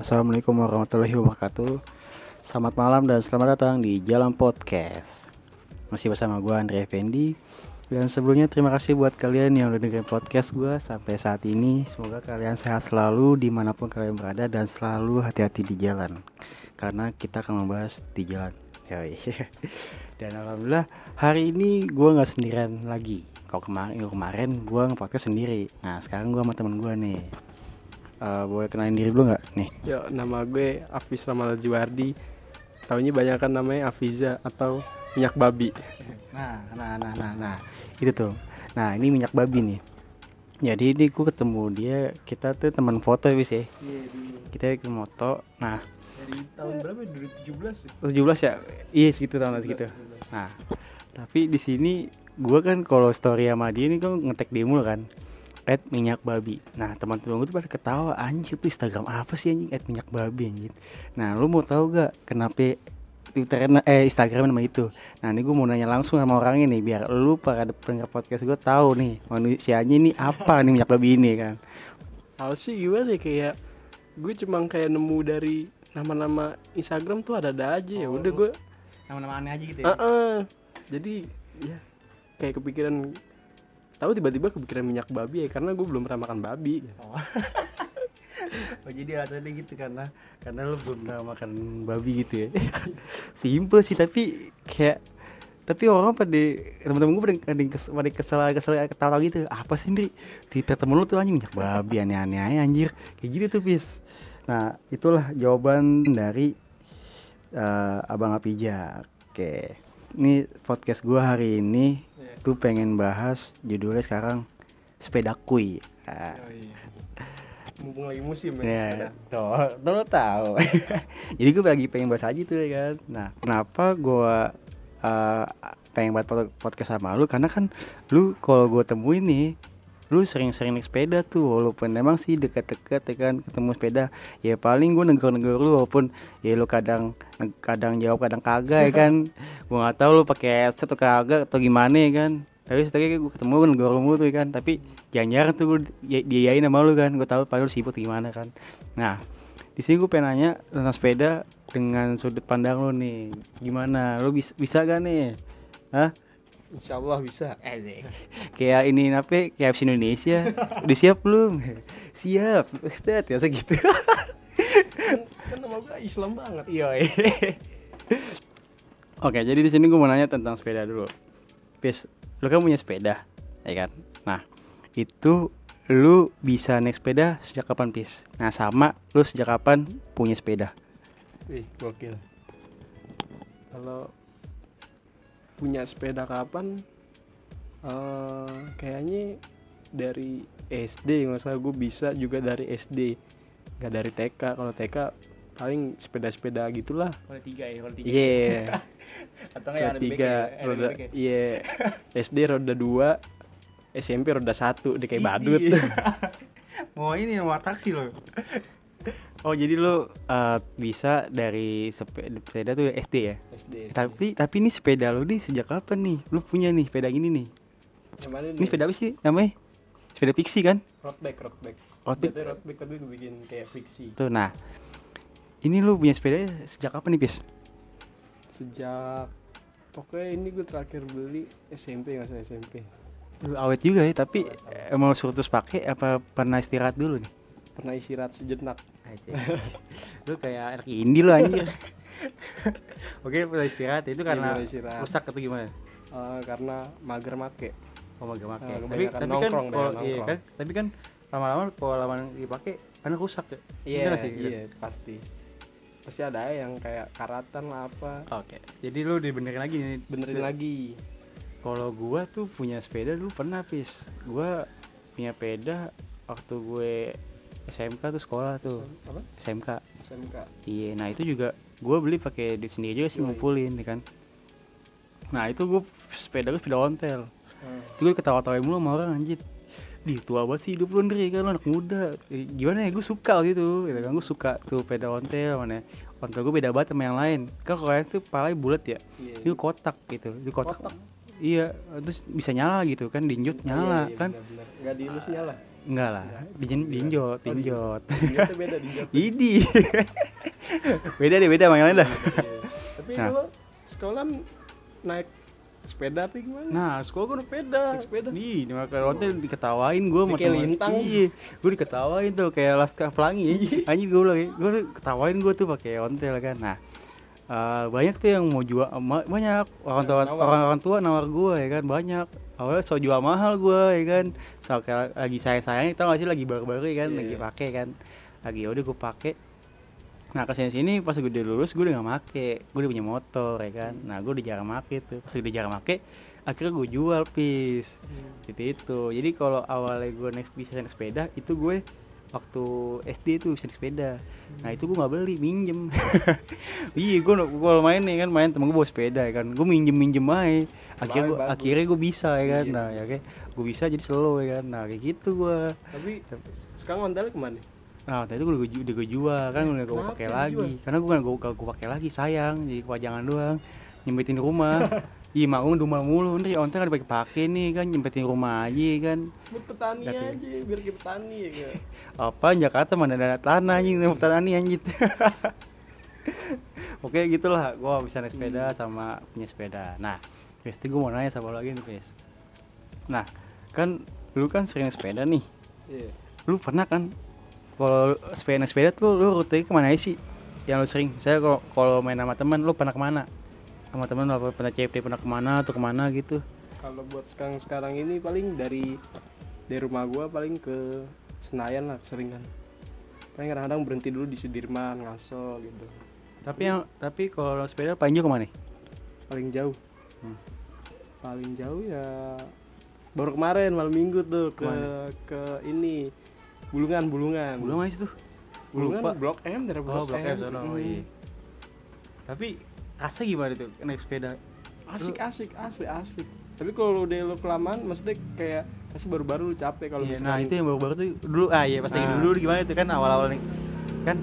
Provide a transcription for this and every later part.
Assalamualaikum warahmatullahi wabarakatuh. Selamat malam dan selamat datang di Jalan Podcast. Masih bersama gue Andre Effendi. Dan sebelumnya terima kasih buat kalian yang udah dengerin podcast gue sampai saat ini. Semoga kalian sehat selalu di mana pun kalian berada dan selalu hati-hati di jalan. Karena kita akan membahas di jalan. Yoi. Dan alhamdulillah hari ini gue nggak sendirian lagi. Kalau kemarin kemarin gue nge-podcast sendiri. Nah sekarang gue sama temen gue nih uh, boleh kenalin diri dulu nggak? Nih. Yo, nama gue Afis Ramal Juwardi. Taunya banyak kan namanya Afiza atau minyak babi. nah nah nah nah nah. Itu tuh. Nah ini minyak babi nih. Jadi ini gue ketemu dia kita tuh teman foto bis ya. Iya, kita ke moto nah. Dari tahun berapa? 2017 ya? 17 ya? Iya segitu tahun segitu. Nah tapi di sini gue kan kalau story sama dia ini kan ngetek dia mulu kan at minyak babi. Nah teman-teman gue tuh pada ketawa anjir tuh Instagram apa sih anjing? At minyak babi anjir nah lu mau tahu gak kenapa Twitter eh Instagram nama itu? Nah ini gue mau nanya langsung sama orangnya nih biar lu para pendengar podcast gue tahu nih manusianya ini apa nih minyak babi ini kan? Hal sih gimana ya kayak gue cuma kayak nemu dari nama-nama Instagram tuh ada-ada aja ya. Oh, Udah gue nama-nama aneh aja gitu Heeh. Jadi ya kayak kepikiran tahu tiba-tiba kepikiran minyak babi ya karena gue belum pernah makan babi. Oh. oh jadi alasannya gitu karena karena lu belum pernah makan babi gitu ya? Simple sih tapi kayak tapi orang pada teman-teman gue pada kesel pada kesel kesel ketawa gitu. Apa sih Ndri? Twitter temen lu tuh anjing minyak babi aneh-aneh aja anjir. Kayak gitu tuh bis nah itulah jawaban dari eh, abang Apija oke ini podcast gua hari ini tuh pengen bahas judulnya sekarang sepeda kuy Ah. Oh, iya. Mumpung lagi musim ya. Ya, sepeda. tuh, tuh lo tahu. Jadi gue lagi pengen bahas aja tuh ya kan. Nah, kenapa gue uh, pengen buat pod- podcast sama lu? Karena kan lu kalau gue temuin nih, lu sering-sering naik sepeda tuh, walaupun emang sih deket-deket ya kan ketemu sepeda. Ya paling gue negor-negor lu, walaupun ya lu kadang kadang jawab kadang kagak ya kan. gue nggak tahu lu pakai headset atau kagak atau gimana ya kan. Tapi setelah gue ketemu gue negor lu tuh ya kan. Tapi jarang-jarang tuh gue di- diayain sama lu kan. Gue tahu padahal lu sibuk gimana kan. Nah, di sini gue pengen nanya tentang sepeda dengan sudut pandang lu nih. Gimana? Lu bisa bisa gak nih? Hah? Insya Allah bisa. Kayak ini apa? Kayak FC Indonesia. Udah siap belum? Siap. Ustaz ya segitu. kan nama gue Islam banget. Iya. Oke, jadi di sini gue mau nanya tentang sepeda dulu. Pis, lu kan punya sepeda, ya kan? Nah, itu lu bisa naik sepeda sejak kapan, Pis? Nah, sama lu sejak kapan punya sepeda? Wih, gokil. Kalau punya sepeda kapan? eh kayaknya dari SD nggak salah gue bisa juga dari SD nggak dari TK kalau TK paling sepeda-sepeda gitulah. Kalau tiga ya, kalau iya. Atau roda tiga roda iya. SD roda dua SMP roda satu deh kayak badut. Mau ini mau taksi lo. Oh jadi lu eh, bisa dari sepeda, sepeda tuh SD ya? SD, Tapi tapi ini sepeda lu nih sejak kapan nih? Lu punya nih sepeda gini nih. Ini sepeda apa sih namanya? Sepeda fiksi kan? road bike road bike Road bike. Road bike tapi gue bikin kayak fiksi Tuh nah. Ini lu punya sepeda sejak kapan nih, Pis? sejak pokoknya ini gue terakhir beli SMP nggak salah SMP Lu awet juga ya, tapi emang lu suruh terus pakai apa pernah istirahat dulu nih? pernah istirahat sejenak lu kayak anak indie lu anjir. Oke, pernah istirahat itu karena istirahat. rusak atau gimana? Eh, karena mager make Oh, gak make. Ah, tapi tapi kan kalau iya kan, tapi kan lama-lama kalau lama dipakai karena rusak ya. iya sih? iya pasti pasti ada yang kayak karatan lah apa Oke. Jadi lu dibenerin lagi nih. benerin lagi Kalau gua tuh punya sepeda dulu pernah pis. Gua punya sepeda waktu gue SMK tuh sekolah tuh. Sem- apa SMK. SMK Iya, nah itu juga gua beli pakai duit sendiri juga sih Yoi. ngumpulin ya kan. Nah, itu gua sepeda gue sepeda ontel. Hmm. Itu gue ketawa-tawain mulu sama orang anjir. Di tua banget sih hidup lu Ndri kan lu anak muda. Eh, gimana ya gue suka gitu gitu kan gue suka tuh sepeda ontel mana. Ontel gue beda banget sama yang lain. Kan kalau yang tuh palanya bulat ya. Iya, Itu kotak gitu. Itu kotak. Kotak. Iya, terus bisa nyala gitu kan, diinjut nyala Iya, iya, kan. bener-bener. nggak diilus nyala enggak lah dinjot Oh, dinjot Dinjotnya beda dinjot. idi beda deh beda lain dah Tapi Nah. lo sekolah naik sepeda apa gimana? Nah, sekolah gue naik sepeda. Naik sepeda? Ih, di maka hotel diketawain gue sama temen. lintang. Iya, gue diketawain tuh kayak Laskar Pelangi. Anjing gue bilang, gue ketawain gue tuh pakai ontel kan. Nah, eh, banyak tuh yang mau jual banyak orang tua orang orang tua nawar gue ya kan banyak awalnya so jual mahal gue ya kan. So kayak lagi sayang sayang tau gak sih lagi baru-baru ya kan. Iya, lagi iya. pakai kan. Lagi udah gue pakai Nah ke sini sini pas gue udah lulus gue udah gak make. Gue udah punya motor ya kan. Nah gue udah jarang make tuh. Pas udah jarang make Akhirnya gue jual pis. Gitu itu Jadi kalau awalnya gue naik bisa naik sepeda Itu gue waktu SD tuh bisa naik sepeda Nah itu gue gak beli minjem Iya gue kalau main nih kan Main temen gue bawa sepeda ya kan Gue minjem minjem aja Akhirnya gue Bagus. akhirnya gue bisa ya kan Iya. Nah ya kayak gue bisa jadi slow ya kan Nah kayak gitu gue Tapi sekarang ontelnya ke mana? Nah, tadi gue udah, gue- udah gue jual kan udah gue pakai lagi. Karena gue kan gue gue pakai lagi sayang, jadi kepajangan doang. Nyempetin di rumah. Ih, mau rumah mulu nih, ontel kan dipakai pakai nih kan nyempetin rumah aja kan. Buat petani tahu. aja, biar kayak petani ya kan. Apa Jakarta mana ada tanah anjing sama petani anjing. Oke gitulah, gue bisa naik sepeda sama punya sepeda. Nah, pasti gue mau nanya sama lo lagi nih, Pes. Nah, kan lu kan sering naik sepeda nih. Iya. lu pernah kan kalau sepeda naik sepeda tuh lu rute ke mana aja sih yang lu sering saya kalau kalau main sama teman lu pernah ke mana sama teman lu apa pernah CFD pernah ke mana atau ke mana gitu Kalau buat sekarang sekarang ini paling dari dari rumah gua paling ke Senayan lah sering kan. Paling kadang-kadang berhenti dulu di Sudirman, Ngaso gitu. tapi yang tapi kalau sepeda paling jauh ke mana Paling jauh. Hmm. Paling jauh ya baru kemarin malam minggu tuh ke Ke mana? ke ini Bulungan, Bulungan. tuh Gua Bulungan lupa. Blok M dari oh Blok, blok M. M oh iya tapi rasa gimana tuh naik sepeda Asik asik asli asik. Tapi kalau udah lo kelamaan maksudnya kayak pasti baru-baru lu capek kalau iya, nah itu yang baru-baru tuh dulu ah iya pas lagi Nah. dulu, dulu gimana tuh kan awal-awal naik kan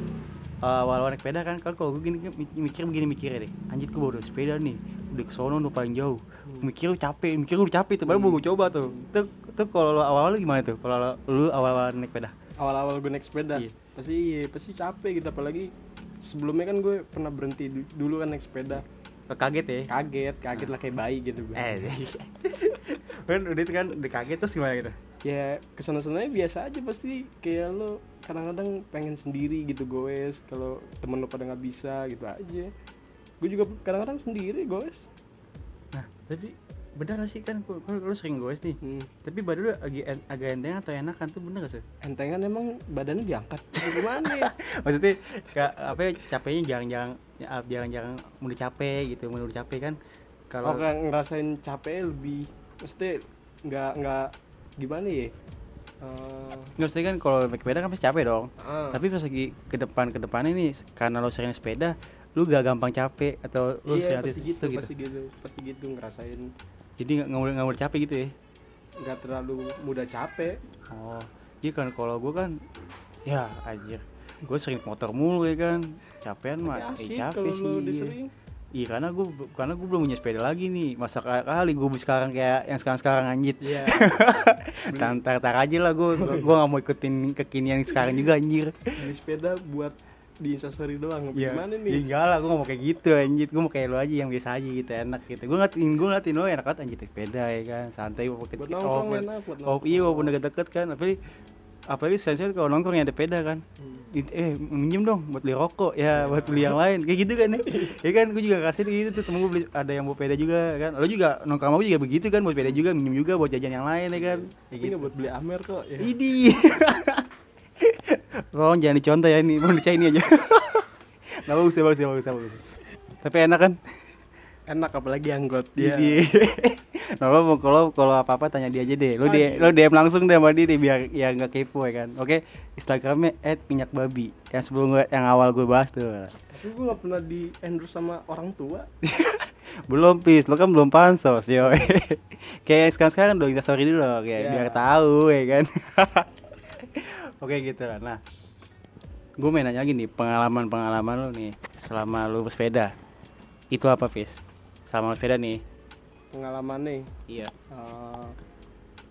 uh, awal-awal naik sepeda kan kalau kalau gue gini mi- mikir begini mikirnya deh anjir gue baru sepeda nih udah ke sono udah paling jauh Hmm. mikir gue capek mikir udah capek tuh baru Hmm. gue coba tuh tuh tuh kalau awal-awal gimana tuh kalau lo- lu awal-awal naik sepeda awal-awal gue naik sepeda Iya. pasti iya, pasti capek gitu apalagi sebelumnya kan gue pernah berhenti du- dulu kan naik sepeda. Kaget ya? Kaget kaget lah kayak bayi gitu gue. Eh kan udah itu kan udah kaget terus gimana gitu? Ya ke sana sananya biasa aja pasti. Kayak lo kadang-kadang pengen sendiri gitu goes. Kalau temen lo pada nggak bisa gitu aja. Gue juga kadang-kadang sendiri goes. Nah tapi bener gak sih? Kan kalau lu sering goes nih. Hmm. tapi badan lu agak en- agak enteng atau enakan tuh bener gak sih? Entengan emang badannya diangkat. Gimana ya? Maksudnya kayak apa ya, capeknya jarang-jarang ya, jarang-jarang udah capek gitu udah capek kan. Kalau kayak ngerasain capek lebih mesti nggak nggak gimana ya? Eh, nggak usah kan kalau naik sepeda kan pasti capek dong. Ah. tapi pas lagi ke depan ke depan ini karena lo sering sepeda lu gak gampang capek atau lu iya sering pasti hati- gitu, tuh pasti gitu pasti gitu ngerasain jadi nggak nggak mudah nggak mudah capek gitu ya? Nggak terlalu mudah capek. Oh iya kan kalau gua kan ya anjir gue sering motor mulu ya kan. Capean mah eh, capek sih. iya. Iya karena gue karena gue belum punya sepeda lagi nih. Masa ka- kali gue beli sekarang kayak yang sekarang sekarang anjir iya. Beli, tantar tar aja lah gue gue gak mau ikutin kekinian sekarang juga anjir. Beli sepeda buat di instastory doang. Iya, gimana ya nih? enggak lah, gue gak mau kayak gitu anjir Gue mau kayak lo aja yang biasa aja gitu, enak gitu. Gue ngatin, gue ngatin lo enak banget anjir sepeda ya kan Santai mau pakai buat nongkrong enak buat Oh nongkrong. iya walaupun deket-deket kan Apalagi apalagi saya kalau nongkrong yang ada sepeda kan. Hmm. Eh minjem dong buat beli rokok ya buat beli yang lain. Kayak gitu kan ya. Ya kan gue juga kasih gitu tuh temen gue beli ada yang bawa sepeda juga kan. Lo juga nongkrong sama gue juga begitu kan buat sepeda juga minjem juga buat jajan yang lain ya kan. Tapi gitu. buat beli Amer kok ya. Idi Tolong jangan dicontoh ya ini, mau ini aja Gak bagus ya, bagus ya, bagus ya, bagus Tapi enak kan? enak apalagi anggot dia Nah lo kalau kalau apa apa tanya dia aja deh. Lo dia lo DM langsung deh sama dia deh biar ya nggak kepo ya kan. Oke, Instagramnya @minyakbabi yang sebelum gua, yang awal gue bahas tuh. tapi gue nggak pernah di endorse sama orang tua Belum pis, lo kan belum pansos yo. Kayak sekarang sekarang dong kita story dulu Ya. kayak biar tahu ya kan. Oke gitu lah. Nah, gue main nanya lagi nih pengalaman pengalaman lo nih selama lu bersepeda. Itu apa pis? Selama bersepeda nih. pengalaman nih Iya. Eh,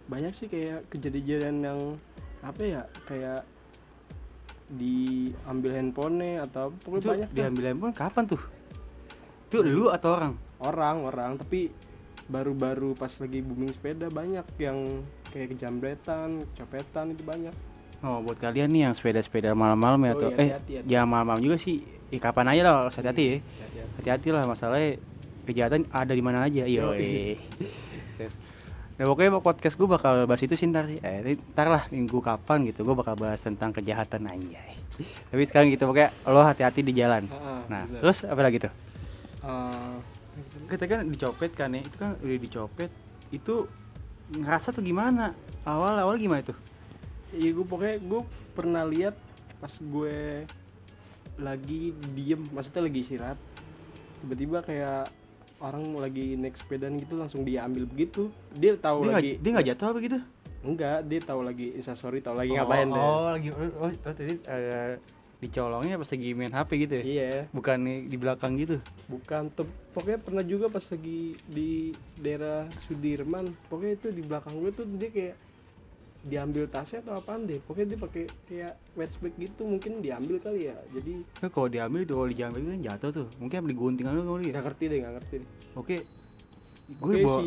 banyak sih kayak kejadian yang apa ya kayak diambil handphonenya atau pokoknya itu banyak diambil handphone kapan tuh itu lu atau orang orang orang tapi baru-baru pas lagi booming sepeda banyak yang kayak kejambretan copetan itu banyak oh buat kalian nih yang sepeda-sepeda malam-malam ya Oh atau iya, eh hati. jangan malam-malam juga sih eh, kapan aja lah hati-hati ya Hati-hati. hati-hati lah masalahnya kejahatan ada di mana aja iya. Nah pokoknya podcast gue bakal bahas itu sih ntar sih eh, Ntar lah minggu kapan gitu gue bakal bahas tentang kejahatan anjay Tapi sekarang gitu pokoknya lo hati-hati di jalan ah, Nah bener. terus apa lagi tuh? Eh, Kita kan dicopet kan ya Itu kan udah dicopet Itu ngerasa tuh gimana? Awal-awal gimana tuh? Iya gue pokoknya gue pernah lihat pas gue lagi diem, maksudnya lagi istirahat, tiba-tiba kayak orang lagi naik sepedaan gitu langsung dia ambil begitu. Dia tahu Dia lagi dia nggak jatuh apa gitu? enggak, dia tahu lagi instastory, tahu lagi ngapain oh, deh. Oh lagi oh, oh, oh, tadi eh, dicolongnya pas lagi main HP gitu ya? Iya, Bukan nih di belakang gitu? bukan tuh pokoknya pernah juga pas lagi di daerah Sudirman, pokoknya itu di belakang gue tuh dia kayak diambil tasnya atau apaan deh pokoknya dia pakai kayak wetback gitu mungkin diambil kali ya jadi Nah, kalau diambil kalau diambil kan jatuh tuh Mungkin beli guntingan lu kali ya? nggak ngerti deh nggak ngerti deh Oke Gue Oke bawa si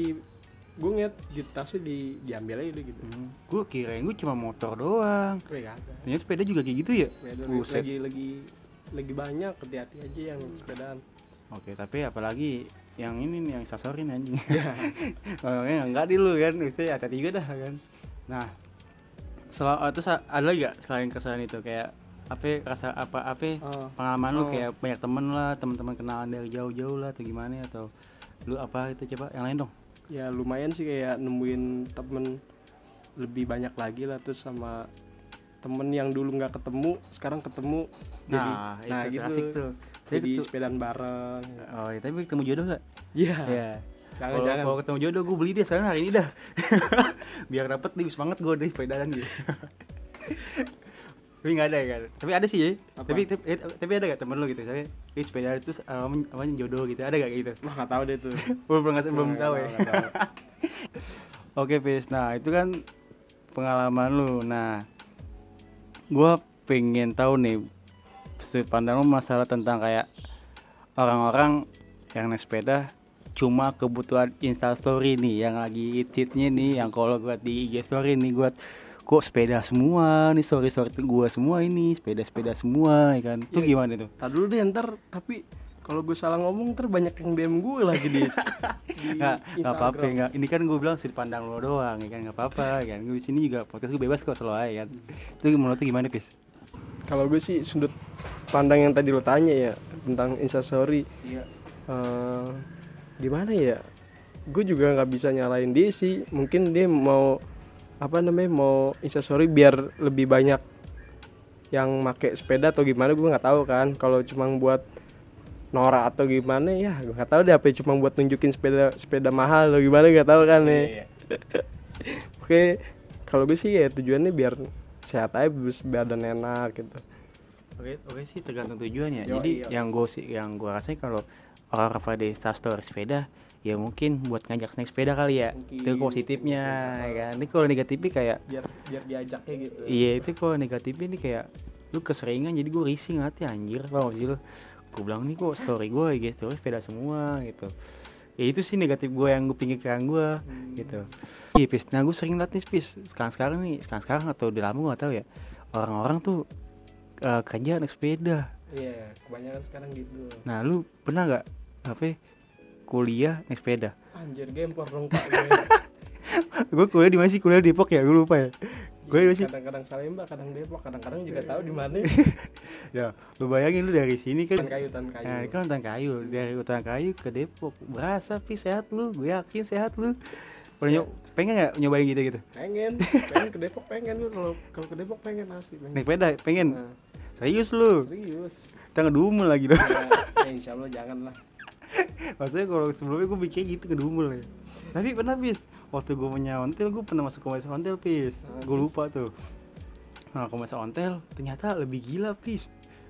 gue ngeliat di tasnya di diambil aja deh gitu Hmm, gue kirain gue cuma motor doang. Gue kagak Ternyata sepeda juga kayak gitu ya. sepeda Buset. lagi lagi lagi banyak hati-hati aja yang sepedaan Oke, tapi apalagi yang ini nih yang sasorin anjing. ya Oh, ya, enggak di lu kan, mesti hati-hati juga dah kan. Nah, selalu terus ada lagi gak selain kesalahan itu kayak apa rasa apa apa Oh. pengalaman lu Oh. kayak banyak temen lah teman-teman kenalan dari jauh-jauh lah atau gimana atau lu apa itu coba yang lain dong ya lumayan sih kayak nemuin temen lebih banyak lagi lah terus sama temen yang dulu nggak ketemu sekarang ketemu jadi nah, nah itu gitu asik tuh jadi Itu- sepedaan bareng oh ya, tapi ketemu jodoh gak? iya Iya. Jangan Kalau jangan kalau ketemu jodoh gue beli dia sekarang hari ini dah. Biar dapet nih semangat gue deh sepedaan gitu. tapi nggak ada ya kan? Tapi ada sih ya. Apa? Tapi tapi, eh, tapi ada gak temen lu gitu? Saya ini sepeda terus apa apa jodoh gitu. Ada gak gitu? wah nggak tahu deh tuh Belum belum, belum tahu ya. Oke, Pis. Nah, itu kan pengalaman lu. Nah, gua pengen tahu nih sudut pandang lu masalah tentang kayak orang-orang yang naik sepeda cuma kebutuhan Insta story nih yang lagi hit-hitnya nih yang kalau gua di IG story nih gua kok sepeda semua nih story story gua semua ini sepeda-sepeda semua ya kan? Itu Iya. gimana tuh? Tadi dulu deh ntar. Tapi kalau gue salah ngomong ntar banyak yang DM gue lagi di, di nggak nggak apa-apa nggak. Ini kan gue bilang sudut pandang lo doang ya kan? Nggak apa-apa ya kan? Gue di sini juga podcast gue bebas kok selalu aja kan? Itu menurut gimana pis Kalau gue sih sudut pandang yang tadi lo tanya ya tentang instastory iya. Eh gimana ya? Gue juga nggak bisa nyalain dia sih. Mungkin dia mau apa namanya mau instastory biar lebih banyak yang make sepeda atau gimana gue nggak tahu kan. Kalau cuma buat norak atau gimana ya gue nggak tahu deh apa cuma buat nunjukin sepeda sepeda mahal atau gimana nggak tahu kan nih oke kalau gue sih ya tujuannya biar sehat aja biar badan enak gitu oke oke sih tergantung tujuannya Yo, jadi iya. yang gue sih yang gue rasain kalau orang pada instastory sepeda ya mungkin buat ngajak naik sepeda kali ya. Mungkin. itu positifnya ya kan? Ini kalau negatifnya kayak biar biar diajaknya gitu. Iya itu kalau negatifnya nih kayak lu keseringan jadi gue risih ngati anjir tau gak sih lu? Gue bilang nih kok story gue IG story sepeda semua gitu. Ya itu sih negatif gue yang gue pikirkan gue Hmm. gitu. Iya pis. Nah gue sering liat nih pis. Sekarang sekarang nih sekarang sekarang atau udah lama gue gak tahu ya. Orang-orang tuh eh, kerja naik sepeda. Iya kebanyakan sekarang gitu. Nah lu pernah nggak apa kuliah naik sepeda? Anjir gempor dong pak gue. Kuliah di mana sih? Kuliah di Depok ya? Gue lupa ya. Gue di mana sih? kadang-kadang Salemba kadang Depok kadang-kadang juga tahu di mana. Ya lu bayangin lu dari sini kan. Tan kayu kayu. Nah, kan hutan kayu. Dari hutan kayu ke Depok. Berasa pi sehat lu. Gue yakin sehat lu. Pernah pengen nggak nyobain gitu gitu pengen. Pengen ke Depok pengen. Kalau kalau ke Depok pengen asli pengen. Naik sepeda pengen? Nah, serius lu? Serius. Kita ngedumel lagi dong. Ya, ya, insya Allah jangan lah maksudnya kalau sebelumnya gue bikin gitu ngedumel ya. Tapi pernah bis waktu gue punya ontel gue pernah masuk komunitas ontel pis. Ah, gue lupa tuh. Nah komunitas ontel ternyata lebih gila pis.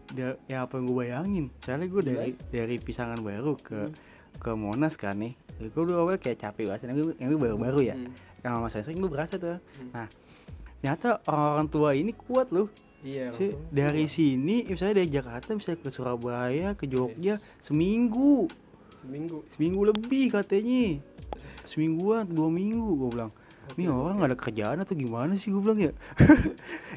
Da- ya apa yang gue bayangin? Soalnya gue dari dari pisangan baru ke Hmm. ke Monas kan nih. Gue dulu awal kayak capek banget yang gue yang gue baru-baru ya. Hmm. yang sama saya sering gue berasa tuh. Hmm. nah ternyata orang tua ini kuat loh iya Si- dari sini misalnya dari Jakarta bisa ke Surabaya ke Jogja seminggu. Seminggu. Seminggu lebih katanya. Semingguan dua minggu gue bilang. Ini Oke, orang nggak ada kerjaan atau gimana sih gue bilang ya?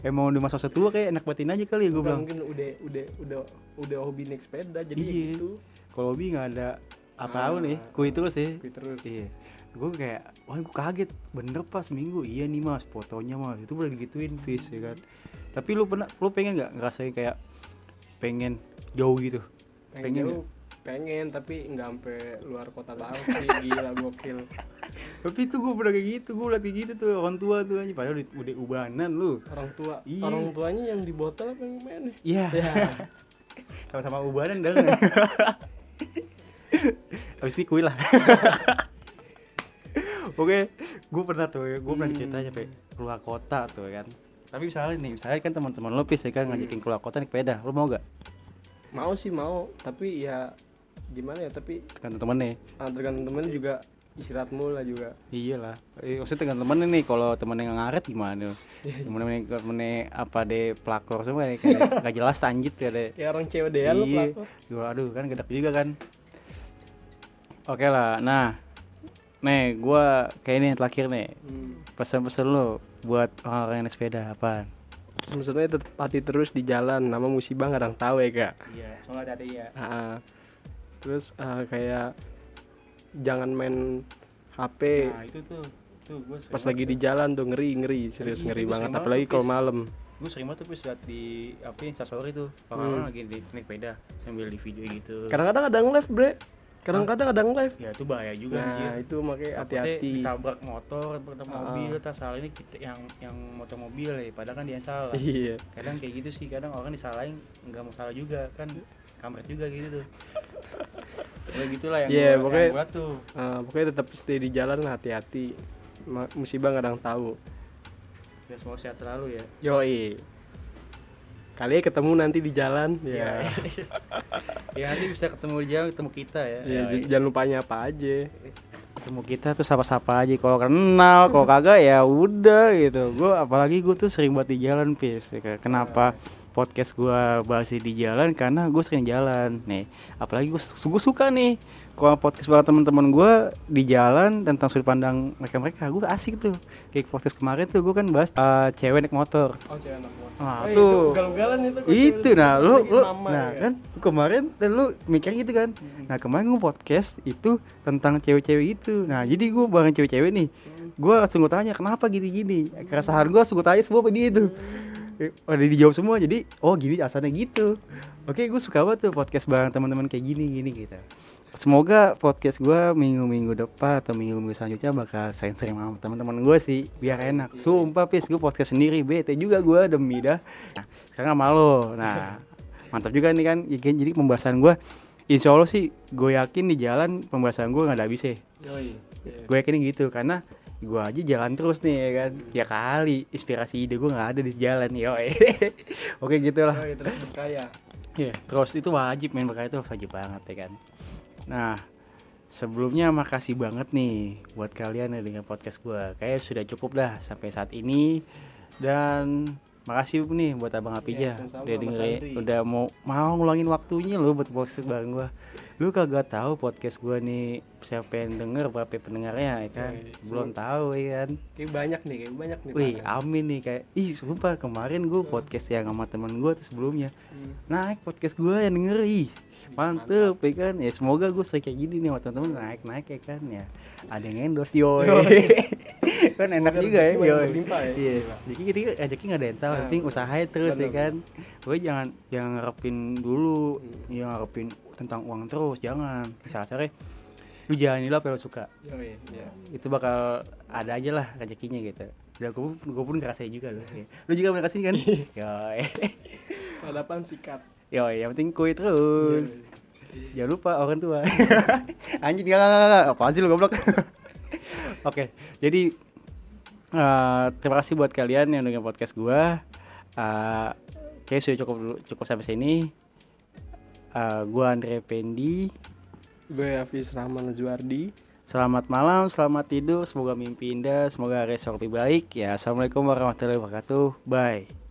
Emang udah masa tua kayak enak batin aja kali ya gue bilang. mungkin udah udah udah udah hobi naik sepeda jadi ya Iya. gitu. Kalau hobi nggak ada apa-apa Ah, nih kui terus ya. Kui terus. Iya. Gue kayak wah gue kaget. Bener pas seminggu. Iya nih mas fotonya mas. Itu udah digituin bis ya kan tapi lu pernah lu pengen nggak ngerasain kayak pengen jauh gitu? Pengen, pengen jauh pengen tapi nggak sampai luar kota banget sih gila gokil. Tapi itu gue pernah kayak gitu gue latih gitu tuh orang tua tuh aja padahal udah, udah ubanan lu. Orang tua Iya. orang tuanya yang di botol apa yang mana iya. Ya sama-sama ubanan dong habis ini kuil lah. Oke gue pernah tuh gue pernah Hmm. diceritain sampai keluar kota tuh kan tapi misalnya nih misalnya kan teman-teman lo pis ya kan Hmm. ngajakin keluar kota naik sepeda lo mau gak mau sih mau tapi ya gimana ya tapi tergantung temennya ah, tergantung temen juga istirahat mulu lah juga iya lah eh, maksudnya tergantung temennya nih kalau temennya nggak ngaret gimana temennya temennya apa deh pelakor semua nih kayak nggak jelas tanjit ya deh ya orang cewek deh lu Iya. pelakor aduh kan gedak juga kan. Oke lah. Nah, nih gua kayak ini yang terakhir nih. hmm. Pesan-pesan lo buat orang yang naik sepeda apaan? sebenarnya tetap hati terus di jalan nama musibah nggak ada yang tahu ya kak Iya, soalnya ada ya. Ah, terus ah, kayak jangan main HP Nah, itu tuh. Tuh gua sering pas lagi di jalan tuh ngeri ngeri serius ngeri itu banget apalagi kalau malam gue sering banget tuh liat di apa instastory tuh orang-orang Hmm. lagi di naik sepeda sambil di video gitu kadang-kadang ada yang live bre kadang-kadang ada yang live ya itu bahaya juga nah anjir. itu makanya Takutnya hati-hati. ditabrak motor ditabrak Ah. mobil tas salah ini kita yang yang motor mobil ya. Padahal kan dia yang salah. Iya. Kadang kayak gitu sih kadang orang disalahin nggak mau salah juga kan. Kampret juga gitu. Tuh Pokoknya gitulah yang Iya, gua- pokoknya- yang gua tuh. Ah, pokoknya tetap stay di jalan hati-hati. Musibah yang tahu. Ya semoga sehat selalu ya. Yoi kali ya ketemu nanti di jalan Iya. ya ya nanti bisa ketemu dia ketemu kita ya. Ya, Ya, j- jangan lupa nyapa aja. Ketemu kita tuh sapa-sapa aja kalau kenal kalau kagak ya udah gitu. Gue apalagi gue tuh sering buat di jalan pis Ya kan. kenapa podcast gue bahas di jalan karena gue sering jalan nih apalagi gue suka nih kalau podcast bareng teman-teman gue di jalan tentang sudut pandang mereka mereka gue asik tuh kayak podcast kemarin tuh gue kan bahas eh, cewek naik motor oh cewek anak motor Nah, Oh, tuh. itu itu itu nah lu lu nah ya. kan kemarin dan lu mikir gitu kan Hmm. nah kemarin gue podcast itu tentang cewek-cewek itu nah jadi gue bareng cewek-cewek nih Hmm. gue langsung gue tanya kenapa gini-gini keresahan gue langsung gue tanya semua apa dia itu Eh, udah dijawab semua jadi oh gini asalnya gitu. Oke gue suka banget tuh podcast bareng teman-teman kayak gini gini gitu. Semoga podcast gue minggu-minggu depan atau minggu-minggu selanjutnya bakal sering-sering sama teman-teman gue sih biar enak. sumpah pis gue podcast sendiri bete juga gue demi dah. Nah, sekarang sama lo. Nah mantap juga nih kan Ya kan, jadi pembahasan gue insya Allah sih gue yakin di jalan pembahasan gue nggak ada habisnya. Yoi. Iya. gue yakin gitu karena gue aja jalan terus nih ya kan? Ya kali inspirasi ide gue nggak ada di jalan yo oke gitulah. Yoi, terus berkaya Iya, terus itu wajib main berkaya itu wajib banget ya kan. Nah, sebelumnya makasih banget nih buat kalian yang dengan podcast gua. Kayak sudah cukup dah sampai saat ini. Dan makasih nih buat Abang Apija sama-sama, udah dengerin udah mau mau ngulangin waktunya lo buat podcast bareng gua. Lu kagak tahu podcast gua nih siapa yang denger berapa pendengarnya ya kan? Yoi, Belum tahu ya kan. kayak banyak nih kayak banyak nih Wih, amin nih kayak ih sumpah kemarin gue podcast yang sama teman gue tuh sebelumnya Hmm. naik podcast gue yang denger ih mantep ya kan ya semoga gue sering kayak gini nih sama temen-temen naik naik ya kan ya ada yang endorse yo Yoi. kan enak juga ya yo ya. iya jadi kita rezeki nggak ada yang tahu Nah, penting betul. usahain terus ya kan gue jangan jangan ngarepin dulu Hmm. yang ngarepin tentang uang terus jangan kasar lu jalanilah apa yang lu suka iya. itu bakal ada aja lah rezekinya gitu udah gue gue pun ngerasain juga loh lu juga ngerasain kan yo Hadapan sikat. yo yang penting kue terus Iya. Jangan lupa orang tua. Anjing enggak enggak enggak. Apa sih lu goblok? Oke, jadi eh, terima kasih buat kalian yang dengar podcast gua. Eh kayak sudah cukup dulu, cukup sampai sini. Eh gua Andre Pendi. Gue Hafiz Rahman Zuardi. Selamat malam, selamat tidur, semoga mimpi indah, semoga hari lebih baik. Ya, assalamualaikum warahmatullahi wabarakatuh. Bye.